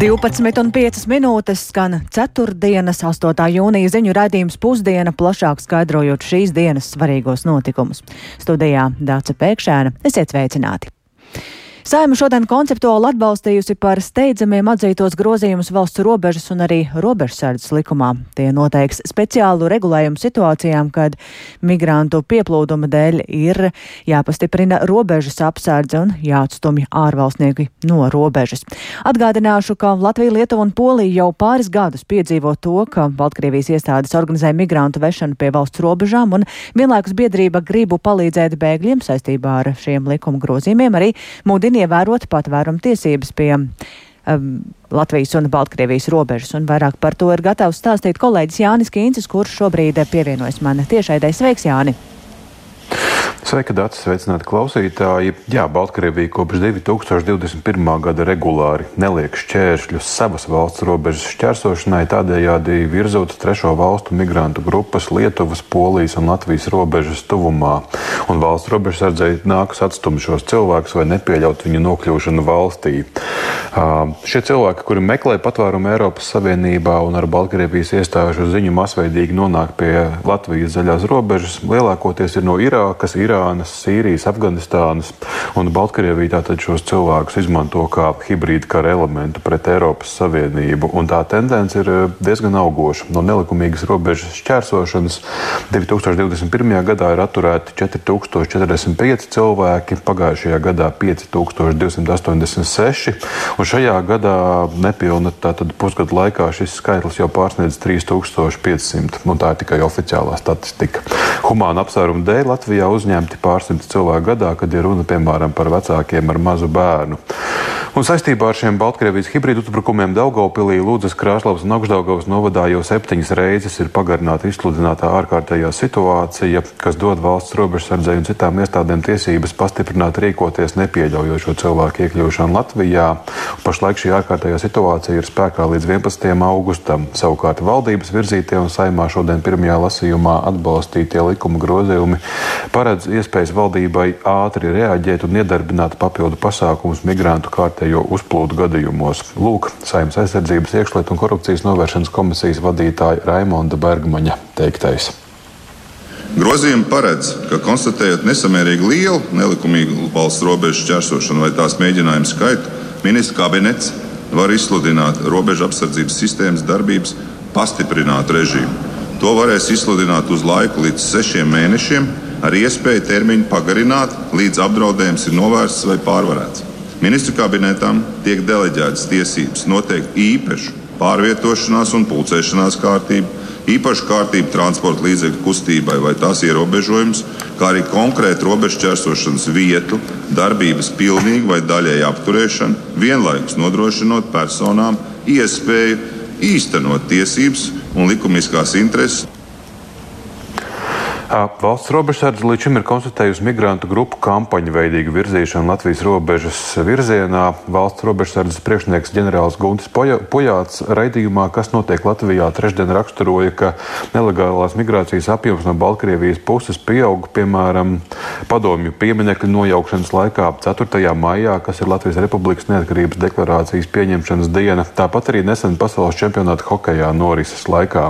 12,5 minūtes skan 4. dienas 8. jūnija ziņu raidījums pusdiena, plašāk skaidrojot šīs dienas svarīgos notikumus. Studijā Dāca Pēkšēna, esiet sveicināti! Saima šodien konceptuāli atbalstījusi par steidzamiem atzītos grozījumus valsts robežas un arī robežsardzes likumā. Tie noteiks speciālu regulējumu situācijām, kad migrantu pieplūduma dēļ ir jāpastiprina robežas apsardze un jāatstumj ārvalstnieki no robežas. Atgādināšu, ka Latvija, Lietuva un Polija jau pāris gadus piedzīvo to, ka Baltkrievijas iestādes organizē migrantu vešanu pie valsts robežām un vienlaikus biedrība gribu palīdzēt bēgļiem saistībā ar šiem likuma grozījumiem arī mudina ievērot patvērumu tiesības pie um, Latvijas un Baltkrievijas robežas, un vairāk par to ir gatavs stāstīt kolēģis Jānis Kīncis, kurš šobrīd pievienojas man tiešaidai. Sveiks, Jāni! Sveika, Dārts! Sveicināti klausītāji! Jā, Baltkrievija kopš 2021. gada regulāri neliek šķēršļus savas valsts robežas šķērsošanai, tādējādi virzot trešo valstu migrantu grupas Lietuvas, Polijas un Latvijas robežas tuvumā. Un valsts robežsardzei nākas atstumt šos cilvēkus vai nepieļaut viņu nokļūšanu valstī. Uh, šie cilvēki, kuri meklē patvērumu Eiropas Savienībā un ar Baltkrievijas iestāžu ziņu masveidīgi nonāk pie Latvijas zaļās robežas, lielākoties ir no Irākas, Irākas Irānas, Sīrijas, Afganistānas un Baltkrievija tātad šos cilvēkus izmanto kā hibrīda kara elementu pret Eiropas Savienību. Un tā tendence ir eh, diezgan augoša. No nelikumīgas robežas šķērsošanas 2021. gadā ir atturēti 4045 cilvēki, pagājušajā gadā 5286, un šajā gadā nepilna tātad pusgadu laikā šis skaitlis jau pārsniedz 3500, un tā ir tikai oficiālā statistika. Humāna apsvērumu dēļ Latvijā uzņēma pieņemti pārsimti cilvēku gadā, kad ir runa piemēram par vecākiem ar mazu bērnu. Un saistībā ar šiem Baltkrievijas hibrīdu uzbrukumiem Daugopilī, Lūdzes, Krāslavas un Augstdaugavas novadā jau septiņas reizes ir pagarināta izsludinātā ārkārtējā situācija, kas dod valsts robežsardzei un citām iestādēm tiesības pastiprināt rīkoties nepieļaujot šo cilvēku iekļūšanu Latvijā. Pašlaik šī ārkārtējā situācija ir spēkā līdz 11. augustam. Savukārt valdības virzītie un saimā šodien pirmajā lasījumā atbalstītie likuma grozījumi paredz iespējas valdībai ātri reaģēt un iedarbināt papildu pasākumus migrantu kārtējo uzplūdu gadījumos. Lūk, Saimnes aizsardzības iekšlietu un korupcijas novēršanas komisijas vadītāja Raimonda Bergmaņa teiktais. Grozījumi paredz, ka konstatējot nesamērīgi lielu nelikumīgu valsts robežu šķērsošanu vai tās mēģinājumu skaitu, ministra kabinets var izsludināt robežu apsardzības sistēmas darbības pastiprinātu režīmu. To varēs izsludināt uz laiku līdz sešiem mēnešiem ar iespēju termiņu pagarināt, līdz apdraudējums ir novērsts vai pārvarēts. Ministru kabinetam tiek deleģētas tiesības noteikt īpašu pārvietošanās un pulcēšanās kārtību, īpašu kārtību transporta līdzekļu kustībai vai tās ierobežojumus, kā arī konkrētu robežu čērsošanas vietu, darbības pilnīgu vai daļēju apturēšanu, vienlaikus nodrošinot personām iespēju īstenot tiesības un likumiskās intereses Valsts robežsardze līdz šim ir konstatējusi migrantu grupu kampaņu veidīgu virzīšanu Latvijas robežas virzienā. Valsts robežsardzes priekšnieks ģenerālis Guntis Pujāts raidījumā, kas notiek Latvijā, trešdien raksturoja, ka nelegālās migrācijas apjoms no Baltkrievijas puses pieauga, piemēram, padomju pieminekļu nojaukšanas laikā 4. maijā, kas ir Latvijas Republikas neatkarības deklarācijas pieņemšanas diena, tāpat arī nesen pasaules čempionāta hokejā norises laikā.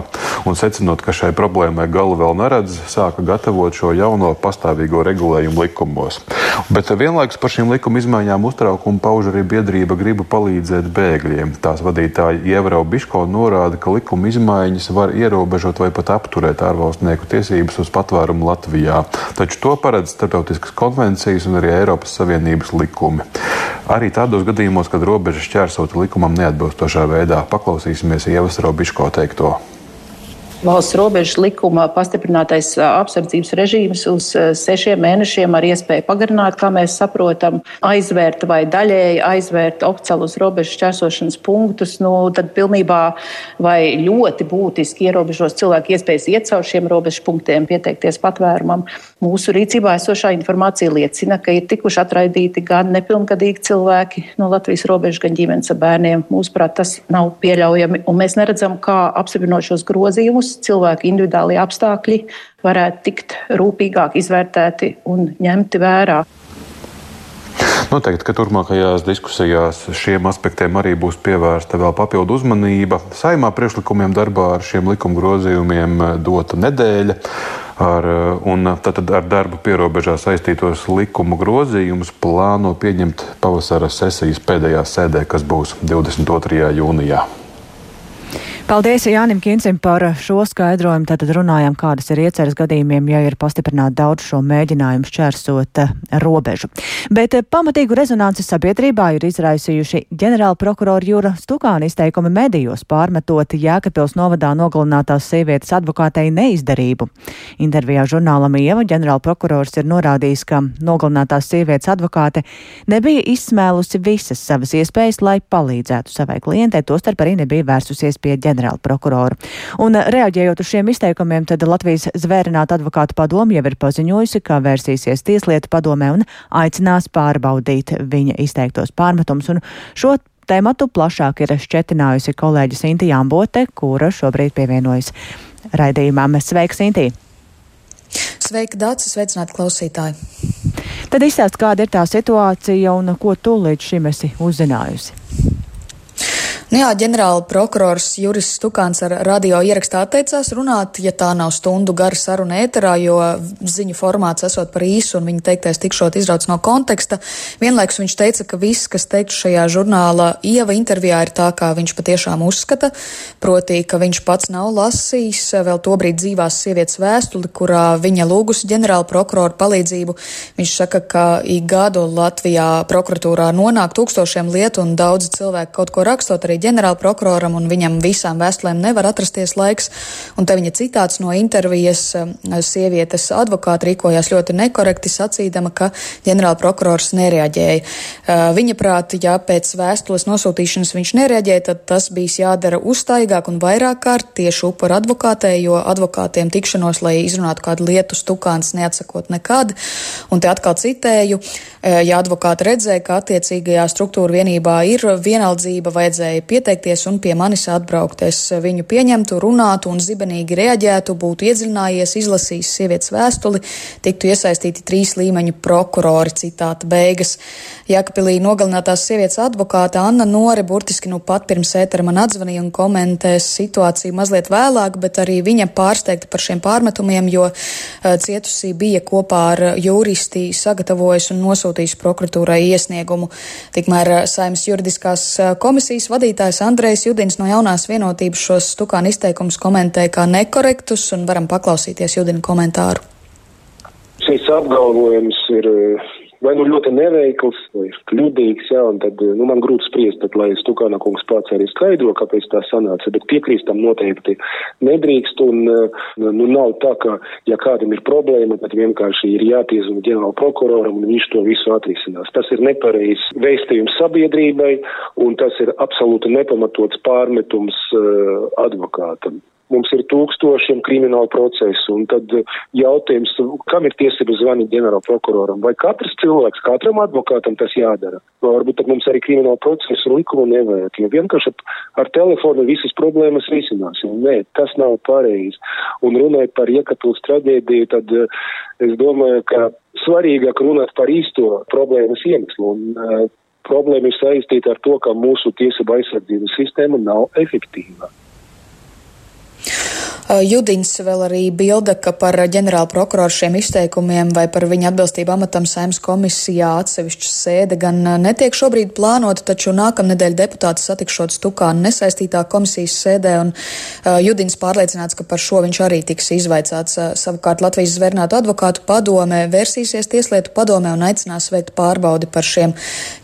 Un secinot, ka šai problēmai galu vēl neredz, sāk sāka gatavot šo jauno pastāvīgo regulējumu likumos. Bet vienlaikus par šīm likuma izmaiņām uztraukumu pauž arī biedrība griba palīdzēt bēgļiem. Tās vadītāja Ievrau Biško norāda, ka likuma izmaiņas var ierobežot vai pat apturēt ārvalstnieku tiesības uz patvērumu Latvijā. Taču to paredz starptautiskas konvencijas un arī Eiropas Savienības likumi. Arī tādos gadījumos, kad robeža šķērsota likumam neatbilstošā veidā, paklausīsimies Ievas Robiško teikto valsts robežas likuma pastiprinātais apsardzības režīms uz sešiem mēnešiem ar iespēju pagarināt, kā mēs saprotam, aizvērt vai daļēji aizvērt oficiālus robežu šķērsošanas punktus, nu, tad pilnībā vai ļoti būtiski ierobežos cilvēku iespējas iet caur šiem robežu punktiem, pieteikties patvērumam. Mūsu rīcībā esošā informācija liecina, ka ir tikuši atraidīti gan nepilngadīgi cilvēki no Latvijas robežas, gan ģimenes ar bērniem. Mūsuprāt, tas nav pieļaujami, un mēs neredzam, kā apstiprinot šos grozījumus cilvēku individuālie apstākļi varētu tikt rūpīgāk izvērtēti un ņemti vērā. Noteikti, ka turpmākajās diskusijās šiem aspektiem arī būs pievērsta vēl papildu uzmanība. Saimā priekšlikumiem darbā ar šiem likuma grozījumiem dota nedēļa. Ar, un tad ar darbu pierobežā saistītos likuma grozījumus plāno pieņemt pavasara sesijas pēdējā sēdē, kas būs 22. jūnijā. Paldies Jānim Kincim par šo skaidrojumu. Tātad runājām, kādas ir ieceras gadījumiem, ja ir pastiprināti daudz šo mēģinājumu šķērsot eh, robežu. Bet eh, pamatīgu rezonanci sabiedrībā ir izraisījuši ģenerāla prokurora Jūra Stukāna izteikumi medijos, pārmetot Jēkabils novadā nogalinātās sievietes advokātei neizdarību. Intervijā žurnālam Ieva ģenerāla prokurors ir norādījis, ka nogalinātās sievietes advokāte nebija izsmēlusi visas savas iespējas, lai palīdzētu savai klientei, tostarp arī nebija vērsusies pie ģenerāla prokurora. Un eh, reaģējot uz šiem izteikumiem, tad Latvijas zvērināta advokāta padoma jau ir paziņojusi, ka vērsīsies tieslietu padomē un aicinās pārbaudīt viņa izteiktos pārmetumus. Un šo tēmatu plašāk ir šķetinājusi kolēģi Sinti Jambote, kura šobrīd pievienojas raidījumam. Sveika, Sinti! Sveika, Dārcis! Sveicināti klausītāji! Tad izstāst, kāda ir tā situācija un ko tu līdz šim esi uzzinājusi. Nu jā, ģenerāla prokurors Juris Stukāns ar radio ierakstā atteicās runāt, ja tā nav stundu gara saruna ēterā, jo ziņu formāts esot par īsu un viņa teiktais tikšot izrauts no konteksta. Vienlaikus viņš teica, ka viss, kas teikts šajā žurnāla ieva intervijā, ir tā, kā viņš patiešām uzskata, proti, ka viņš pats nav lasījis vēl tobrīd dzīvās sievietes vēstuli, kurā viņa lūgusi ģenerāla prokurora palīdzību. Viņš saka, ka ik gadu Latvijā prokuratūrā nonāk tūkstošiem lietu un daudzi cilvēki kaut ko rakstot arī ģenerālprokuroram, un viņam visām vēstulēm nevar atrasties laiks. Un te viņa citāts no intervijas eh, sievietes advokāta rīkojās ļoti nekorekti, sacīdama, ka ģenerālprokurors nereaģēja. Eh, viņa prāti, ja pēc vēstules nosūtīšanas viņš nereaģēja, tad tas bija jādara uztaigāk un vairāk kārt tieši upura advokātei, jo advokātiem tikšanos, lai izrunātu kādu lietu, stukāns neatsakot nekad. Un te atkal citēju, eh, ja advokāti redzēja, ka attiecīgajā struktūra vienībā ir vienaldzība, vajadzēja pieteikties un pie manis atbraukt. Es viņu pieņemtu, runātu un zibenīgi reaģētu, būtu iedziļinājies, izlasījis sievietes vēstuli, tiktu iesaistīti trīs līmeņu prokurori, citāta beigas. Jākapilī nogalinātās sievietes advokāte Anna Nore burtiski nu pat pirms ētera man atzvanīja un komentēs situāciju mazliet vēlāk, bet arī viņa pārsteigta par šiem pārmetumiem, jo uh, cietusī bija kopā ar juristi sagatavojis un nosūtījis prokuratūrai iesniegumu. Tikmēr Saimas juridiskās komisijas vadītājs vadītājs Andrejs Judins no jaunās vienotības šos stukāna izteikumus komentēja kā nekorektus un varam paklausīties Judina komentāru. Šis apgalvojums ir vai nu ļoti neveikls, vai kļūdīgs, jā, un tad, nu, man grūti spriest, tad, lai Stukāna kungs pats arī skaidro, kāpēc tā sanāca, bet piekrīst tam noteikti nedrīkst, un, nu, nav tā, ka, ja kādam ir problēma, tad vienkārši ir jātiesuma ģenerāla prokuroram, un viņš to visu atrisinās. Tas ir nepareizs vēstījums sabiedrībai, un tas ir absolūti nepamatots pārmetums uh, advokātam. Mums ir tūkstošiem kriminālu procesu, un tad eh, jautājums, kam ir tiesības zvanīt ģenerāla prokuroram? Vai katrs cilvēks, katram advokātam tas jādara? Vai varbūt tad mums arī kriminālu procesu likumu nevajag, jo vienkārši ar telefonu visas problēmas risināsim. Nē, tas nav pareizi. Un runājot par Iekatūras traģēdiju, tad eh, es domāju, ka svarīgāk runāt par īsto problēmas iemeslu. Un, uh, problēma ir saistīta ar to, ka mūsu tiesība aizsardzības sistēma nav efektīva. Judins vēl arī bilda, ka par ģenerāla prokuroru šiem izteikumiem vai par viņa atbilstību amatam saimnes komisijā atsevišķa sēde gan netiek šobrīd plānota, taču nākamnedēļ deputāti satikšot Stukānu nesaistītā komisijas sēdē, un Judins pārliecināts, ka par šo viņš arī tiks izvaicāts. Savukārt Latvijas zvērnātu advokātu padome vērsīsies tieslietu padomē un aicinās veikt pārbaudi par šiem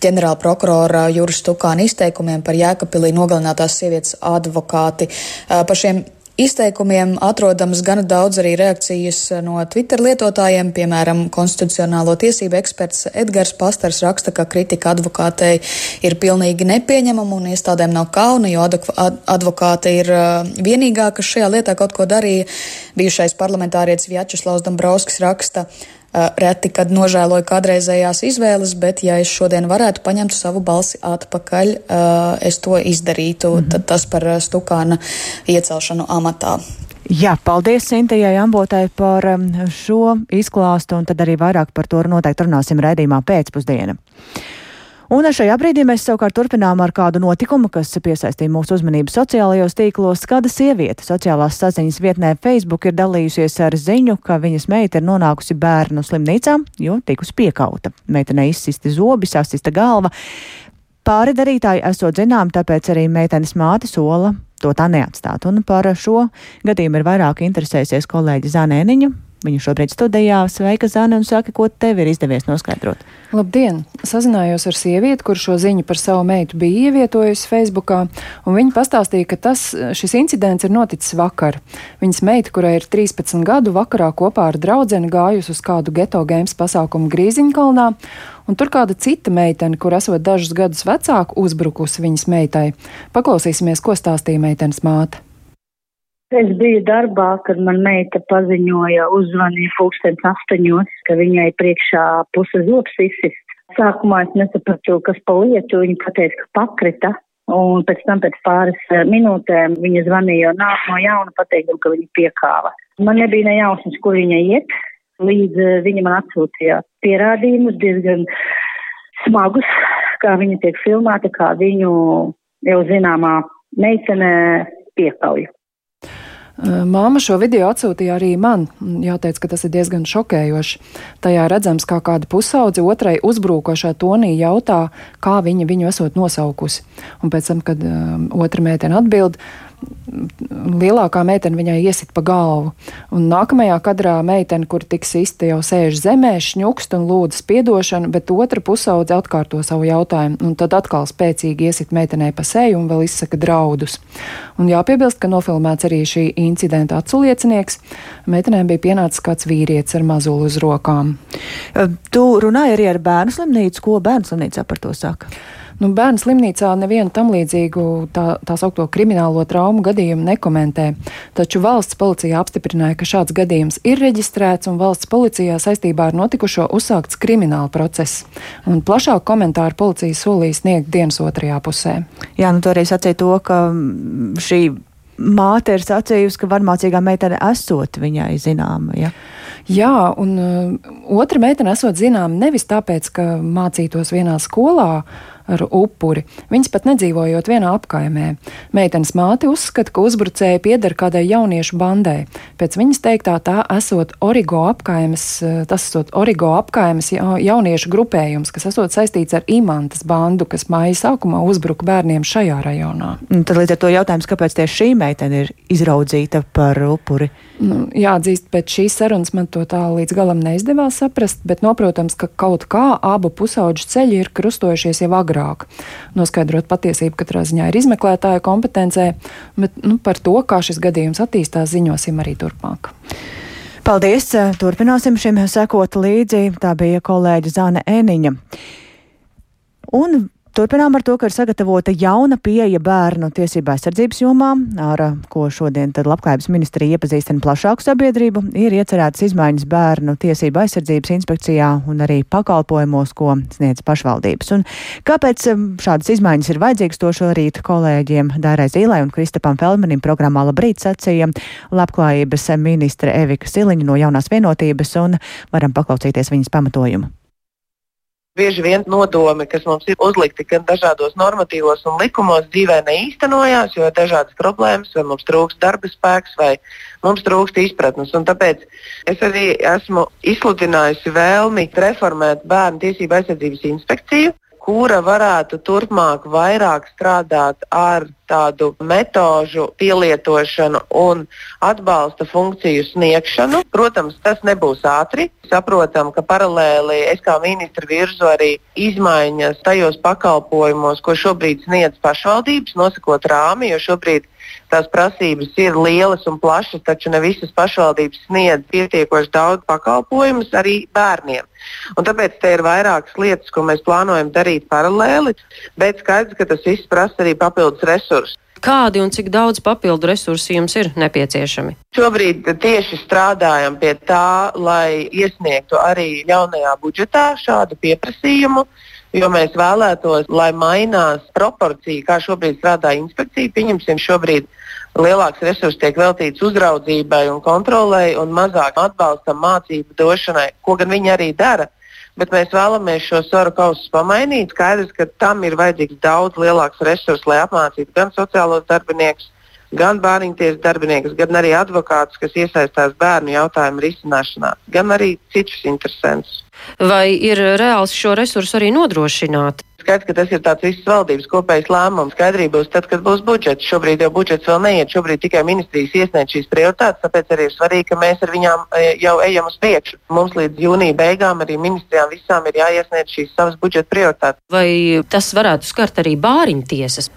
ģenerāla prokurora Juris Stukāna izteikumiem par Jēkapilī nogalinātās sievietes advokāti. Par šiem Izteikumiem atrodams gana daudz arī reakcijas no Twitter lietotājiem, piemēram, konstitucionālo tiesību eksperts Edgars Pastars raksta, ka kritika advokātei ir pilnīgi nepieņemama un iestādēm nav kauna, jo advokāte ir vienīgā, kas šajā lietā kaut ko darīja. Bijušais parlamentārietis Vjačeslavs Dombrovskis raksta, reti, kad nožēloju kādreizējās izvēles, bet ja es šodien varētu paņemt savu balsi atpakaļ, es to izdarītu. Mm -hmm. Tad tas par Stukāna iecelšanu amatā. Jā, paldies Sintējai Ambotai par šo izklāstu, un tad arī vairāk par to noteikti runāsim raidījumā pēcpusdiena. Un šajā brīdī mēs savukārt turpinām ar kādu notikumu, kas piesaistīja mūsu uzmanību sociālajos tīklos. Kāda sieviete sociālās saziņas vietnē Facebook ir dalījusies ar ziņu, ka viņas meita ir nonākusi bērnu slimnīcā, jo tikusi piekauta. Meitenei izsisti zobi, sasista galva. Pāri darītāji esot zinām, tāpēc arī meitenes māte sola to tā neatstāt. Un par šo gadījumu ir vairāk interesējusies kolēģi Zanēniņa. Viņa šobrīd studijā. Sveika, Zana, un saka, ko tev ir izdevies noskaidrot. Labdien! Sazinājos ar sievieti, kur šo ziņu par savu meitu bija ievietojusi Facebookā, un viņa pastāstīja, ka tas, šis incidents ir noticis vakar. Viņas meita, kurai ir 13 gadu, vakarā kopā ar draudzeni gājusi uz kādu geto games pasākumu Grīziņkalnā, un tur kāda cita meitene, kur esot dažus gadus vecāka, uzbrukusi viņas meitai. Paklausīsimies, ko stāstīja meitenes māte. Es biju darbā, kad man meita paziņoja, uzzvanīja pulkstens astoņos, ka viņai priekšā puse zops izsist. Sākumā es nesapratu, kas pa lietu, viņa pateica, ka pakrita, un pēc tam pēc pāris eh, minūtēm viņa zvanīja un nāk no jauna pateikdama, ka viņa piekāva. Man nebija ne jausmas, kur viņa iet, līdz eh, viņa man atsūtīja pierādījumus diezgan smagus, kā viņa tiek filmēta, kā viņu jau zināmā meitene piekauja. Māma šo video atsūtīja arī man. Jāteic, ka tas ir diezgan šokējoši. Tajā redzams, kā kāda pusaudze otrai uzbrukošā tonī jautā, kā viņa viņu esot nosaukusi. Un pēc tam, kad um, otra meitene atbild, lielākā meitene viņai iesit pa galvu. Un nākamajā kadrā meitene, kur tiks izta jau sēž zemē, šņukst un lūdz piedošanu, bet otra pusaudze atkārto savu jautājumu, un tad atkal spēcīgi iesit meitenei pa seju un vēl izsaka draudus. Un jāpiebilst, ka nofilmēts arī šī incidenta atsliecinieks. Meitenēm bija pienācis kāds vīrietis ar mazulu uz rokām. Tu runāji arī ar bērnu slimnīcu, ko bērnu slimnīcā par to saka? Nu, bērnu slimnīcā nevienu tam līdzīgu tā, tā saukto kriminālo traumu gadījumu nekomentē, taču valsts policija apstiprināja, ka šāds gadījums ir reģistrēts un valsts policijā saistībā ar notikušo uzsākts krimināla process. Un plašāku komentāru policija solīja sniegt dienas otrajā pusē. Jā, nu toreiz sacīja to, ka šī māte ir sacījusi, ka varmācīgā meitene esot viņai zināma. Ja? Jā, un uh, otra meitene esot zināma nevis tāpēc, ka mācītos vienā skolā, ar upuri. Viņas pat nedzīvojot vienā apkaimē. Meitenes māte uzskata, ka uzbrucēji pieder kādai jauniešu bandai. Pēc viņas teiktā tā esot origo apkaimes, tas esot origo apkaimes jauniešu grupējums, kas esot saistīts ar imantas bandu, kas māja sākumā uzbruka bērniem šajā rajonā. Un tad līdz ar to jautājums, kāpēc tieši šī meitene ir izraudzīta par upuri? Nu, jāatzīst, pēc šīs sarunas man to tā līdz galam neizdevās saprast, bet, noprotams, ka kaut kā abu pusauģu ceļi ir krustojušies jau agrāk agrāk. Noskaidrot patiesību katrā ziņā ir izmeklētāja kompetencē, bet nu, par to, kā šis gadījums attīstās, ziņosim arī turpmāk. Paldies! Turpināsim šim sekot līdzi. Tā bija kolēģa Zāne Ēniņa. Un Turpinām ar to, ka ir sagatavota jauna pieeja bērnu tiesību aizsardzības jomā, ar ko šodien Labklājības ministrija iepazīstina plašāku sabiedrību. Ir iecerētas izmaiņas bērnu tiesību aizsardzības inspekcijā un arī pakalpojumos, ko sniedz pašvaldības. Un kāpēc um, šādas izmaiņas ir vajadzīgas, to šorīt kolēģiem Dārai Zīlai un Kristapam Felmanim programmā Labrīt sacīja Labklājības ministre Evika Siliņa no jaunās vienotības un varam paklausīties viņas pamatojumu. Bieži vien nodomi, kas mums ir uzlikti gan dažādos normatīvos un likumos, dzīvē neīstenojās, jo ir dažādas problēmas, vai mums trūkst darba spēks, vai mums trūkst izpratnes. Un tāpēc es arī esmu izsludinājusi vēlmi reformēt Bērnu tiesību aizsardzības inspekciju, kura varētu turpmāk vairāk strādāt ar tādu metožu pielietošanu un atbalsta funkciju sniegšanu. Protams, tas nebūs ātri. Saprotam, ka paralēli es kā ministra virzu arī izmaiņas tajos pakalpojumos, ko šobrīd sniedz pašvaldības, nosakot rāmi, jo šobrīd tās prasības ir lielas un plašas, taču ne visas pašvaldības sniedz pietiekoši daudz pakalpojumus arī bērniem. Un tāpēc te ir vairākas lietas, ko mēs plānojam darīt paralēli, bet skaidrs, ka tas viss prasa arī papildus resursus. Kādi un cik daudz papildu resursu jums ir nepieciešami? Šobrīd tieši strādājam pie tā, lai iesniegtu arī jaunajā budžetā šādu pieprasījumu jo mēs vēlētos, lai mainās proporcija, kā šobrīd strādā inspekcija. Pieņemsim, šobrīd lielāks resurss tiek veltīts uzraudzībai un kontrolai un mazāk atbalstam mācību došanai, ko gan viņi arī dara. Bet mēs vēlamies šo svaru kausus pamainīt. Skaidrs, ka tam ir vajadzīgs daudz lielāks resurss, lai apmācītu gan sociālos darbiniekus, gan bērniņtiesas darbiniekus, gan arī advokātus, kas iesaistās bērnu jautājumu risināšanā, gan arī citus interesantus. Vai ir reāls šo resursu arī nodrošināt? Skaidrs, ka tas ir tāds visas valdības kopējs lēmums. Skaidrība būs tad, kad būs budžets. Šobrīd jau budžets vēl neiet, šobrīd tikai ministrijas iesniedz šīs prioritātes, tāpēc arī ir svarīgi, ka mēs ar viņām e, jau ejam uz priekšu. Mums līdz jūnija beigām arī ministrijām visām ir jāiesniedz šīs savas budžeta prioritātes. Vai tas varētu skart arī bāriņtiesas?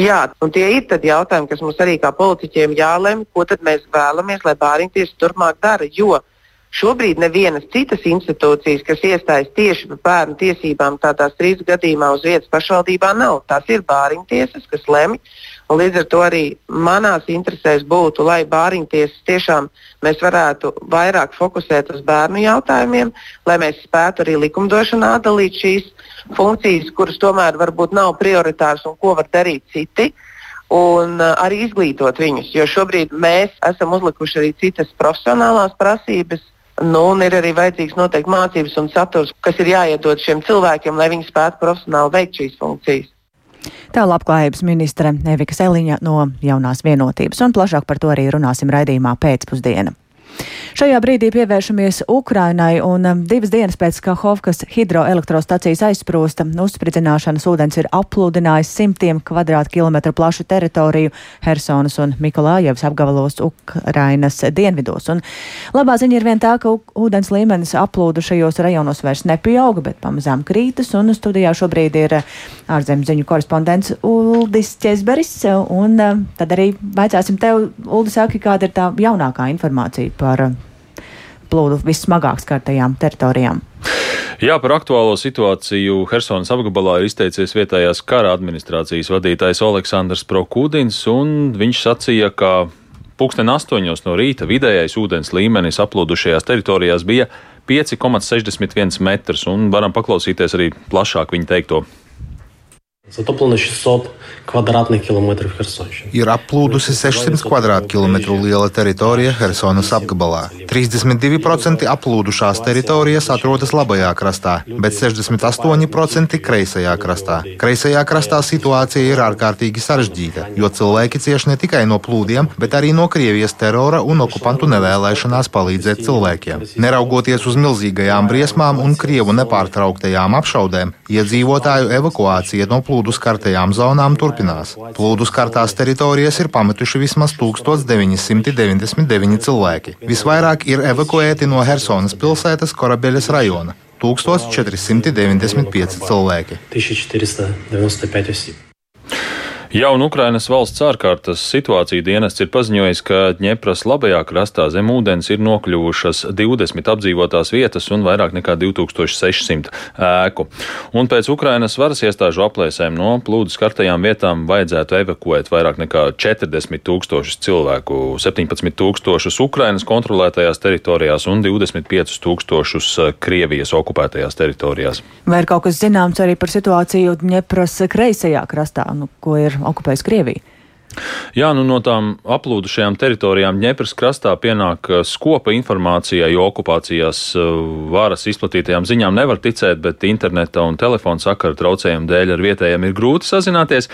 Jā, un tie ir jautājumi, kas mums arī kā politiķiem jālemj, ko mēs vēlamies, lai bāriņtiesa turpmāk dara. Jo Šobrīd nevienas citas institūcijas, kas iestājas tieši par bērnu tiesībām, tādā strīdus gadījumā uz vietas pašvaldībā nav. Tās ir bāriņtiesas, kas lemj. Līdz ar to arī manās interesēs būtu, lai bāriņtiesas tiešām mēs varētu vairāk fokusēt uz bērnu jautājumiem, lai mēs spētu arī likumdošanā atdalīt šīs funkcijas, kuras tomēr varbūt nav prioritāras un ko var darīt citi un uh, arī izglītot viņus. Jo šobrīd mēs esam uzlikuši arī citas profesionālās prasības, Nu, un ir arī vajadzīgs noteikti mācības un saturs, kas ir jāiedod šiem cilvēkiem, lai viņi spētu profesionāli veikt šīs funkcijas. Tā labklājības ministre Evika Seliņa no jaunās vienotības, un plašāk par to arī runāsim raidījumā pēcpusdienā. Šajā brīdī pievēršamies Ukrainai, un um, divas dienas pēc Kahovkas hidroelektrostacijas aizsprūsta uzspridzināšanas ūdens ir aplūdinājis simtiem kvadrātkilometru plašu teritoriju Hersonas un Mikolājevas apgabalos Ukrainas dienvidos. Un labā ziņa ir vien tā, ka ūdens līmenis aplūdu šajos rajonos vairs nepieauga, bet pamazām krītas, un studijā šobrīd ir uh, ārzemziņu korespondents Uldis Česberis, un um, tad arī vaicāsim tev, Uldi, saki, kāda ir tā jaunākā informācija par plūdu vissmagāk skartajām teritorijām. Jā, par aktuālo situāciju Helsonas apgabalā ir izteicies vietējās kara administrācijas vadītājs Aleksandrs Prokūdins, un viņš sacīja, ka pulksten astoņos no rīta vidējais ūdens līmenis aplūdušajās teritorijās bija 5,61 metrs, un varam paklausīties arī plašāk viņa teikto. Затоплено 600 kvadrātnych kilometrów Helsonšana. Ir aplūdusi 600 kvadrātkilometru liela teritorija Helsonas apgabalā. 32% aplūdušās teritorijas atrodas labajā krastā, bet 68% kreisajā krastā. Kreisajā krastā situācija ir ārkārtīgi sarežģīta, jo cilvēki cieš ne tikai no plūdiem, bet arī no Krievijas terora un okupantu nevēlēšanās palīdzēt cilvēkiem. Neraugoties uz milzīgajām briesmām un Krievu nepārtrauktajām apšaudēm, iedzīvotāju evakuācija no plūdu skartajām zonām turpinās. Plūdu skartās teritorijas ir pametuši vismaz 1999 cilvēki. Visvairāk ir evakuēti no Helsonas pilsētas Korabeļas rajona - 1495 cilvēki. 1495. Jauna Ukrainas valsts ārkārtas situācija dienests ir paziņojis, ka Ņepras labajā krastā zem ūdens ir nokļuvušas 20 apdzīvotās vietas un vairāk nekā 2600 ēku. Un pēc Ukrainas varas iestāžu aplēsēm no plūdu skartajām vietām vajadzētu evakuēt vairāk nekā 40 tūkstošus cilvēku, 17 tūkstošus Ukrainas kontrolētajās teritorijās un 25 tūkstošus Krievijas okupētajās teritorijās. Vai ir kaut kas zināms arī par situāciju Ņepras kreisajā krastā, nu, ko ir okupējusi Krievija. Jā, nu no tām aplūdušajām teritorijām Ņepras krastā pienāk uh, skopa informācijai, jo okupācijās uh, varas izplatītajām ziņām nevar ticēt, bet interneta un telefona sakaru traucējumu dēļ ar vietējiem ir grūti sazināties.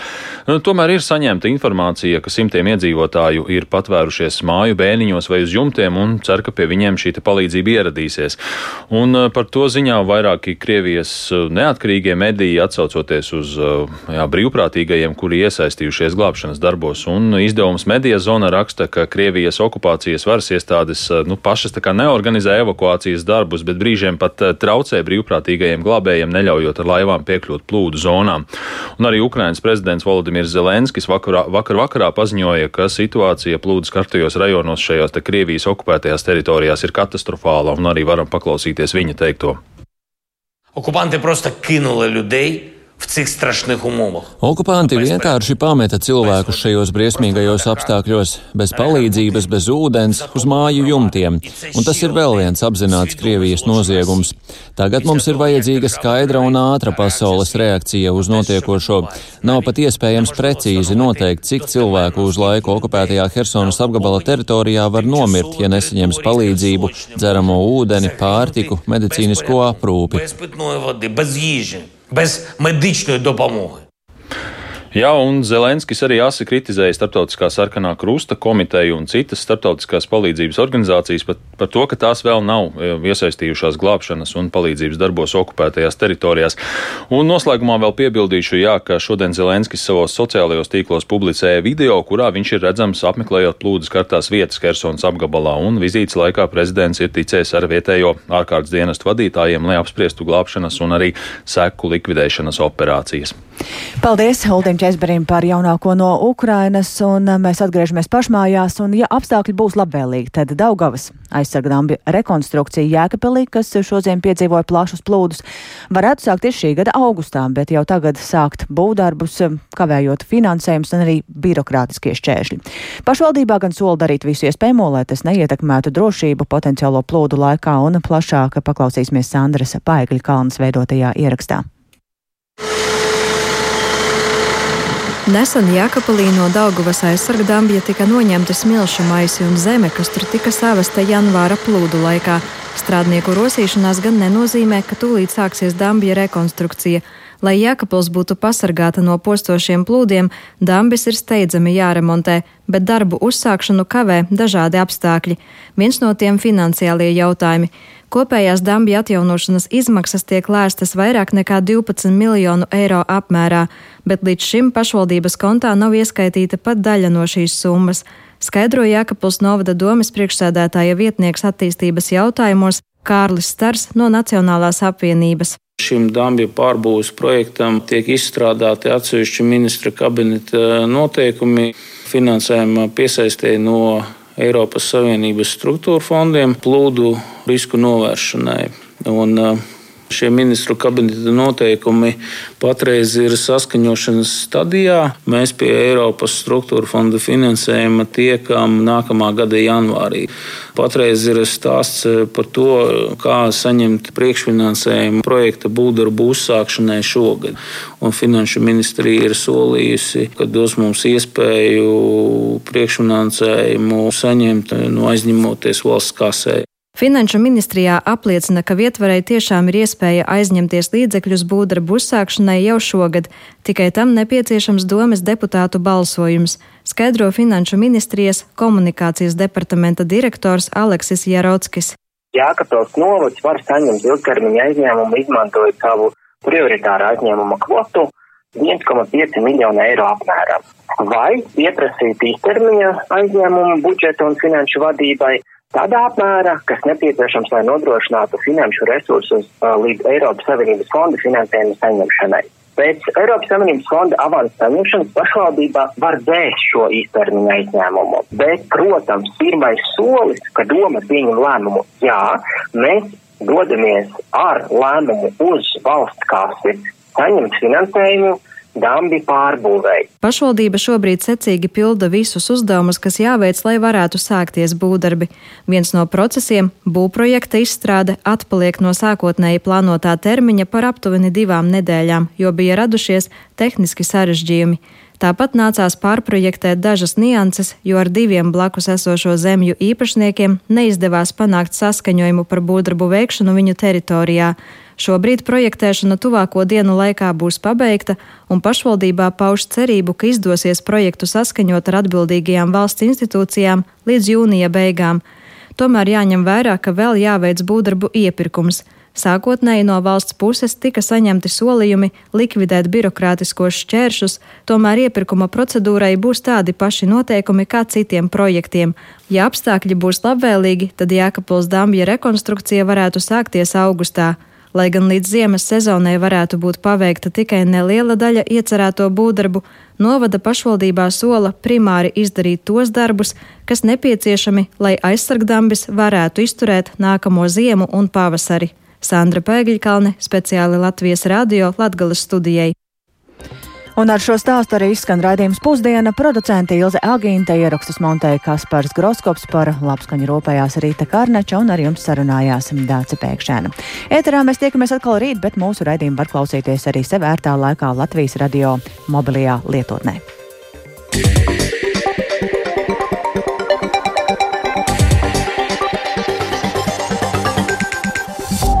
Nu, tomēr ir saņemta informācija, ka simtiem iedzīvotāju ir patvērušies māju bēniņos vai uz jumtiem un cer, ka pie viņiem šī palīdzība ieradīsies. Un uh, par to ziņā vairāki Krievijas neatkarīgie mediji atsaucoties uz jā, brīvprātīgajiem, kuri iesaistījušies glābšanas darbos gados. Un izdevums Medija zona raksta, ka Krievijas okupācijas varas iestādes eh, nu, pašas neorganizē evakuācijas darbus, bet brīžiem pat eh, traucē brīvprātīgajiem glābējiem, neļaujot ar laivām piekļūt plūdu zonām. Un arī Ukrainas prezidents Volodimirs Zelenskis vakarā, vakar vakarā paziņoja, ka situācija plūdu skartajos rajonos šajās te Krievijas okupētajās teritorijās ir katastrofāla, un arī varam paklausīties viņa teikto. Окупанти просто кинули людей цих страшних умовах. Okupanti vienkārši pameta cilvēkus šajos briesmīgajos apstākļos, bez palīdzības, bez ūdens, uz māju jumtiem, un tas ir vēl viens apzināts Krievijas noziegums. Tagad mums ir vajadzīga skaidra un ātra pasaules reakcija uz notiekošo. Nav pat iespējams precīzi noteikt, cik cilvēku uz laiku okupētajā Hersonas apgabala teritorijā var nomirt, ja nesaņems palīdzību, dzeramo ūdeni, pārtiku, medicīnisko aprūpi Без медичної допомоги. Jā, un Zelenskis arī asi kritizēja Startautiskā sarkanā krusta komiteju un citas starptautiskās palīdzības organizācijas par, par to, ka tās vēl nav e, iesaistījušās glābšanas un palīdzības darbos okupētajās teritorijās. Un noslēgumā vēl piebildīšu, jā, ka šodien Zelenskis savos sociālajos tīklos publicēja video, kurā viņš ir redzams apmeklējot plūdes kartās vietas Kersons apgabalā, un vizītes laikā prezidents ir ticējis ar vietējo ārkārtas dienestu vadītājiem, lai apspriestu glābšanas un arī seku likvidēšanas operācijas. Paldies Uldim Česberim par jaunāko no Ukrainas, un uh, mēs atgriežamies pašmājās, un ja apstākļi būs labvēlīgi, tad Daugavas aizsargdāmbi rekonstrukcija Jēkabelī, kas šodien piedzīvoja plašus plūdus, varētu sākties šī gada augustā, bet jau tagad sākt būvdarbus, um, kavējot finansējums un arī birokrātiskie šķēršļi. Pašvaldībā gan sola darīt visu iespējamo, lai tas neietekmētu drošību potenciālo plūdu laikā, un plašāk paklausīsimies Sandras Paigļa kalnas veidotajā ierakstā. Nesen Jākapalī no Daugavas aizsargdambja tika noņemti smilšu maisi un zeme, kas tur tika savesta janvāra plūdu laikā. Strādnieku rosīšanās gan nenozīmē, ka tūlīt sāksies dambja rekonstrukcija. Lai Jēkabils būtu pasargāta no postošiem plūdiem, dambis ir steidzami jāremontē, bet darbu uzsākšanu kavē dažādi apstākļi. Viens no tiem - finansiālie jautājumi. Kopējās dambja atjaunošanas izmaksas tiek lēstas vairāk nekā 12 miljonu eiro apmērā, bet līdz šim pašvaldības kontā nav ieskaitīta pat daļa no šīs summas. Skaidro Jākapils Novada domas priekšsēdētāja vietnieks attīstības jautājumos Kārlis Stars no Nacionālās apvienības. Šim dambju pārbūves projektam tiek izstrādāti atsevišķi ministra kabineta noteikumi. Finansējuma piesaistīja no Eiropas Savienības struktūra fondiem plūdu risku novēršanai. Un, uh, Šie ministru kabineta noteikumi patreiz ir saskaņošanas stadijā. Mēs pie Eiropas struktūra fonda finansējuma tiekam nākamā gada janvārī. Patreiz ir stāsts par to, kā saņemt priekšfinansējumu projekta būvdarbu uzsākšanai šogad. Un Finanšu ministrija ir solījusi, ka dos mums iespēju priekšfinansējumu saņemt no aizņemoties valsts kasē. Finanšu ministrijā apliecina, ka vietvarai tiešām ir iespēja aizņemties līdzekļus būvdarbu uzsākšanai jau šogad, tikai tam nepieciešams domes deputātu balsojums, skaidro Finanšu ministrijas komunikācijas departamenta direktors Aleksis Jarockis. Jākapils novads var saņemt ilgtermiņa aizņēmumu, izmantojot savu prioritāru aizņēmuma kvotu 1,5 miljonu eiro apmērā. Vai pieprasīt īstermiņa aizņēmumu budžeta un finanšu vadībai tādā apmērā, kas nepieciešams, lai nodrošinātu finanšu resursus uh, līdz Eiropas Savienības fonda finansējuma saņemšanai. Pēc Eiropas Savienības fonda avansa saņemšanas pašvaldībā var dzēst šo īstermiņa aizņēmumu. Bet, protams, pirmais solis, ka doma pieņem lēmumu, jā, mēs dodamies ar lēmumu uz valsts kasi, saņemt finansējumu dambi pārbūvēja. Pašvaldība šobrīd secīgi pilda visus uzdevumus, kas jāveic, lai varētu sākties būvdarbi. Viens no procesiem - būvprojekta izstrāde atpaliek no sākotnēji plānotā termiņa par aptuveni divām nedēļām, jo bija radušies tehniski sarežģījumi. Tāpat nācās pārprojektēt dažas nianses, jo ar diviem blakus esošo zemju īpašniekiem neizdevās panākt saskaņojumu par būvdarbu veikšanu viņu teritorijā. Šobrīd projektēšana tuvāko dienu laikā būs pabeigta, un pašvaldībā pauž cerību, ka izdosies projektu saskaņot ar atbildīgajām valsts institūcijām līdz jūnija beigām. Tomēr jāņem vērā, ka vēl jāveic būvdarbu iepirkums. Sākotnēji no valsts puses tika saņemti solījumi likvidēt birokrātiskos šķēršus, tomēr iepirkuma procedūrai būs tādi paši noteikumi kā citiem projektiem. Ja apstākļi būs labvēlīgi, tad Jēkabils dambja rekonstrukcija varētu sākties augustā. Lai gan līdz ziemas sezonai varētu būt paveikta tikai neliela daļa iecerēto būvdarbu, novada pašvaldībā sola primāri izdarīt tos darbus, kas nepieciešami, lai aizsargdambis varētu izturēt nākamo ziemu un pavasari. Sandra Pēgļkalne speciāli Latvijas radio Latgales studijai. Un ar šo stāstu arī izskan raidījums pusdiena. Producente Ilze Agīnte ierakstus montēja Kaspars Groskops par labskaņu rūpējās Rīta Karneča un ar jums sarunājās Dāca Pēkšēna. Ēterā mēs tiekamies atkal rīt, bet mūsu raidījumu var klausīties arī sev ērtā laikā Latvijas radio mobilajā lietotnē.